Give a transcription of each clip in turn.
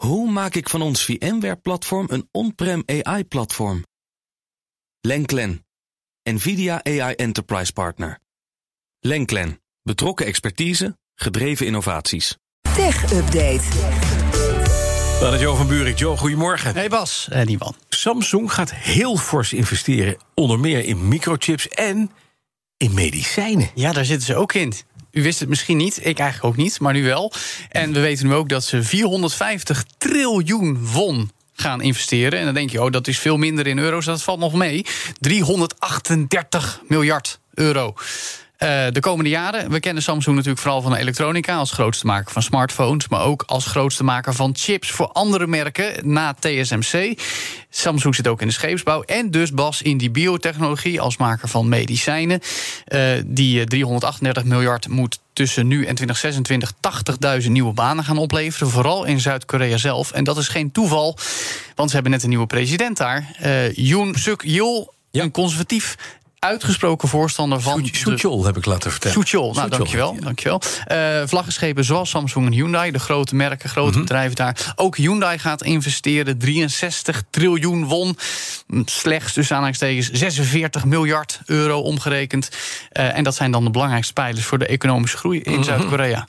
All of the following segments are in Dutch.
Hoe maak ik van ons VMware-platform een on-prem AI-platform? Lenklen, NVIDIA AI Enterprise Partner. Lenklen, betrokken expertise, gedreven innovaties. Tech Update. Dan is Jo van Buurik. Jo, goedemorgen. Hey Bas, en Ivan. Samsung gaat heel fors investeren, onder meer in microchips en in medicijnen. Ja, daar zitten ze ook in. U wist het misschien niet, ik eigenlijk ook niet, maar nu wel. En we weten nu ook dat ze 450 triljoen won gaan investeren. En dan denk je, oh, dat is veel minder in euro's. Dat valt nog mee. 338 miljard euro. Uh, de komende jaren, we kennen Samsung natuurlijk vooral van de elektronica als grootste maker van smartphones, maar ook als grootste maker van chips voor andere merken na TSMC. Samsung zit ook in de scheepsbouw en dus Bas in die biotechnologie als maker van medicijnen. Uh, die 338 miljard moet tussen nu en 2026 80.000 nieuwe banen gaan opleveren. Vooral in Zuid-Korea zelf. En dat is geen toeval, want ze hebben net een nieuwe president daar. Uh, Yoon Suk Yeol, ja. een conservatief uitgesproken voorstander van. Soetjol heb ik laten vertellen. Soetjol, nou dankjewel. dankjewel. Uh, vlaggenschepen zoals Samsung en Hyundai, de grote merken, grote mm -hmm. bedrijven daar. Ook Hyundai gaat investeren, 63 triljoen won. Slechts, dus aanhalingstekens, 46 miljard euro omgerekend. Uh, en dat zijn dan de belangrijkste pijlers voor de economische groei in mm -hmm. Zuid-Korea.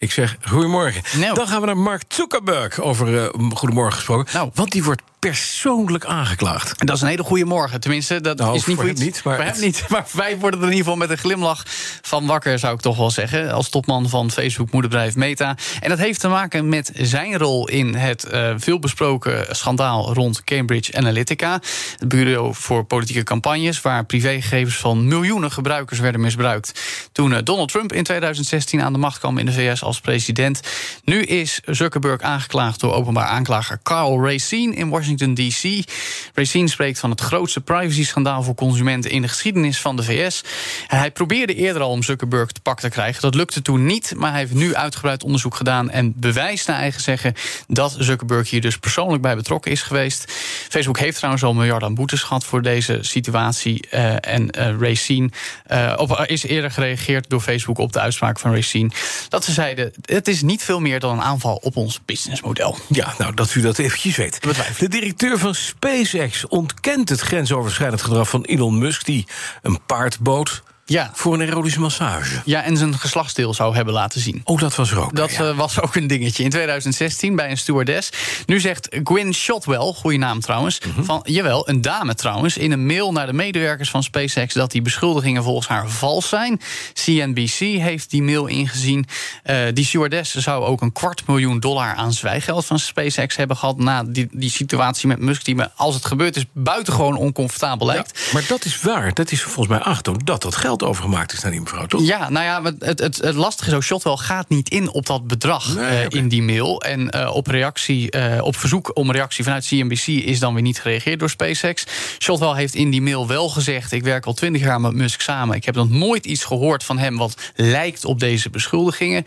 Ik zeg goedemorgen. Nou. Dan gaan we naar Mark Zuckerberg over uh, Goedemorgen gesproken. Nou. Want die wordt persoonlijk aangeklaagd. Dat is een hele goede morgen. Tenminste, dat nou, is niet voor goed. Hem niet, maar voor hem niet. Maar wij worden er in ieder geval met een glimlach van wakker, zou ik toch wel zeggen. Als topman van Facebook moederbedrijf Meta. En dat heeft te maken met zijn rol in het uh, veelbesproken schandaal rond Cambridge Analytica. Het bureau voor politieke campagnes, waar privégegevens van miljoenen gebruikers werden misbruikt. Toen uh, Donald Trump in 2016 aan de macht kwam in de VS als president. Nu is Zuckerberg aangeklaagd door openbaar aanklager Carl Racine in Washington. DC. Racine spreekt van het grootste privacy-schandaal voor consumenten in de geschiedenis van de VS. Hij probeerde eerder al om Zuckerberg te pak te krijgen. Dat lukte toen niet, maar hij heeft nu uitgebreid onderzoek gedaan en bewijst naar eigen zeggen dat Zuckerberg hier dus persoonlijk bij betrokken is geweest. Facebook heeft trouwens al miljarden aan boetes gehad voor deze situatie. Uh, en uh, Racine uh, op, is eerder gereageerd door Facebook op de uitspraak van Racine. Dat ze zeiden: het is niet veel meer dan een aanval op ons businessmodel. Ja, nou dat u dat eventjes weet. De directeur van SpaceX ontkent het grensoverschrijdend gedrag van Elon Musk, die een paard bood ja. voor een erotische massage. Ja, en zijn geslachtsdeel zou hebben laten zien. Oh, dat was er ook. Dat ja. uh, was ook een dingetje in 2016 bij een stewardess. Nu zegt Gwyn Shotwell, goede naam trouwens, mm -hmm. van jawel, een dame trouwens, in een mail naar de medewerkers van SpaceX dat die beschuldigingen volgens haar vals zijn. CNBC heeft die mail ingezien. Uh, die stewardess zou ook een kwart miljoen dollar aan zwijgeld van SpaceX hebben gehad na die, die situatie met Musk, die me, als het gebeurd is, buitengewoon oncomfortabel lijkt. Ja, maar dat is waar. Dat is volgens mij aangetoond dat dat geld overgemaakt is naar die mevrouw, toch? Ja, nou ja, het, het, het lastige is ook, Shotwell gaat niet in op dat bedrag nee, okay. in die mail. En uh, op, reactie, uh, op verzoek om reactie vanuit CNBC is dan weer niet gereageerd door SpaceX. Shotwell heeft in die mail wel gezegd: Ik werk al twintig jaar met Musk samen. Ik heb nog nooit iets gehoord van hem wat lijkt op deze beschuldigingen.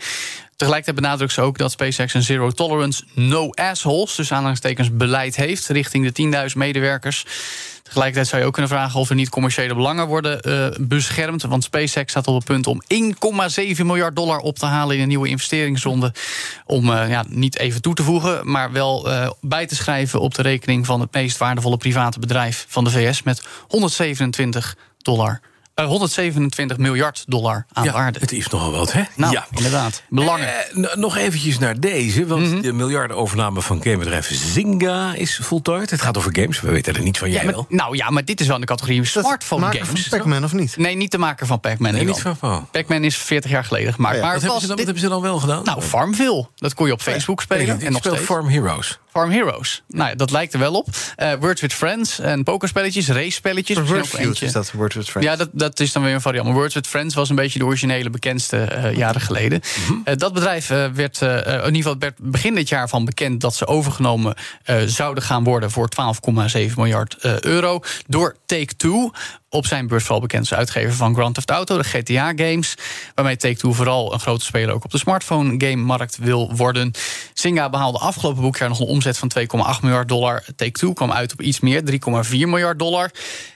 Tegelijkertijd benadrukt ze ook dat SpaceX een zero tolerance, no assholes, dus aanhalingstekens beleid heeft richting de 10.000 medewerkers. Tegelijkertijd zou je ook kunnen vragen of er niet commerciële belangen worden uh, beschermd. Want SpaceX staat op het punt om 1,7 miljard dollar op te halen in een nieuwe investeringsronde. Om uh, ja, niet even toe te voegen, maar wel uh, bij te schrijven op de rekening van het meest waardevolle private bedrijf van de VS met 127 dollar. Uh, 127 miljard dollar aan ja, waarde. Het is nogal wat, hè? Nou, ja, inderdaad. Belangen. Uh, nog eventjes naar deze, want mm -hmm. de miljardenovername van gamebedrijf Zynga is voltooid. Het gaat over games, we weten er niet van, jij ja, maar, wel. Nou ja, maar dit is wel in de categorie smartphone games. games. van Pac-Man of niet? Nee, niet de maker van Pac-Man. Nee, niet van oh. Pac-Man is 40 jaar geleden gemaakt. Oh, ja. maar wat, hebben ze dan, wat hebben ze dan wel gedaan? Nou, Farmville. Dat kon je op Facebook ja, spelen. en nog speelt steeds. Farm Heroes. Farm Heroes. Nou ja, dat lijkt er wel op. Uh, Words with Friends en pokerspelletjes, race-spelletjes. Wordfeud is dat, Words with Friends. Ja, dat, dat is dan weer een variant. Maar Words with Friends was een beetje de originele bekendste uh, jaren geleden. Mm -hmm. uh, dat bedrijf werd, in ieder geval werd begin dit jaar van bekend... dat ze overgenomen zouden gaan worden voor 12,7 miljard euro... door Take-Two op zijn beurs vooral bekend uitgever van Grand Theft Auto, de GTA-games. Waarmee Take-Two vooral een grote speler ook op de smartphone-game-markt wil worden. Zynga behaalde afgelopen boekjaar nog een omzet van 2,8 miljard dollar. Take-Two kwam uit op iets meer, 3,4 miljard dollar.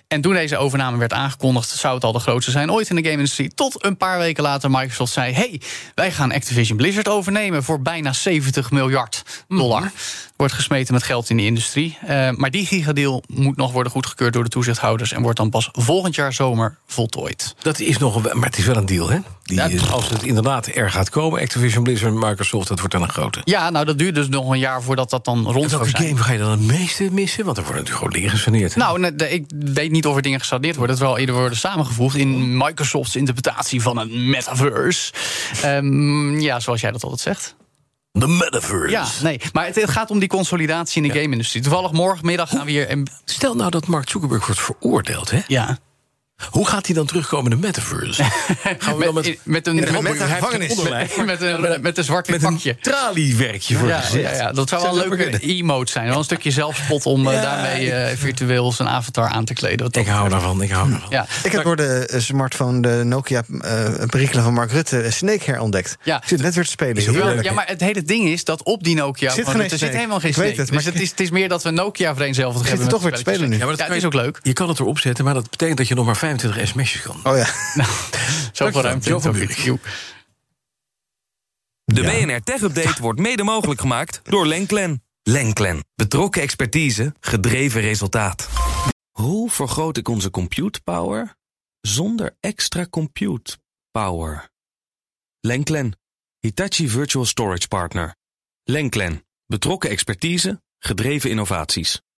En toen deze overname werd aangekondigd, zou het al de grootste zijn ooit in de game-industrie. Tot een paar weken later Microsoft zei: hey, wij gaan Activision Blizzard overnemen voor bijna 70 miljard dollar. Mhm. Wordt gesmeten met geld in de industrie. Uh, maar die gigadeal moet nog worden goedgekeurd door de toezichthouders en wordt dan pas volgend jaar zomer voltooid. Dat is nog maar het is wel een deal, hè? Die, ja, als het inderdaad er gaat komen, Activision Blizzard en Microsoft, dat wordt dan een grote. Ja, nou dat duurt dus nog een jaar voordat dat dan rond zou zijn. game ga je dan het meeste missen? Want er worden natuurlijk gewoon dingen gesaneerd. Nou, ik weet niet of er dingen gesaneerd worden. Het wel eerder worden samengevoegd in Microsofts interpretatie van een metaverse. Um, ja, zoals jij dat altijd zegt. De metaverse. Ja, nee, maar het, gaat om die consolidatie in de game-industrie. Toevallig morgenmiddag gaan we hier... Stel nou dat Mark Zuckerberg wordt veroordeeld, hè? Ja. Hoe gaat hij dan terugkomen in de metaverse? Gaan we dan met, met een, met, een, met, een, met een zwart met pakje. Een traliewerkje voor ja, ja, ja, dat zou wel een leuke emote zijn. Wel een stukje zelfspot om uh, daarmee uh, virtueel zijn avatar aan te kleden. Ik hou daarvan, ik hou daarvan. Ja. Ik heb door de uh, smartphone, de Nokia uh, perikelen van Mark Rutte, Snake herontdekt. Ja. Ik zit net weer te spelen. Ja, maar het hele ding is dat op die Nokia... Zit er zit helemaal geen Snake. Het, dus het is, het is meer dat we Nokia vereenzelvigd hebben. zit toch weer te spelen nu. Ja, maar dat is ook leuk. Je kan het erop zetten, maar dat betekent dat je nog maar 25 sms'jes kan. Oh ja. Nou, zoveel ruimte. De BNR Tech Update wordt mede mogelijk gemaakt door Lenklen. Lenklen. Betrokken expertise, gedreven resultaat. Hoe vergroot ik onze compute power zonder extra compute power? Lenklen. Hitachi Virtual Storage Partner. Lenklen. Betrokken expertise, gedreven innovaties.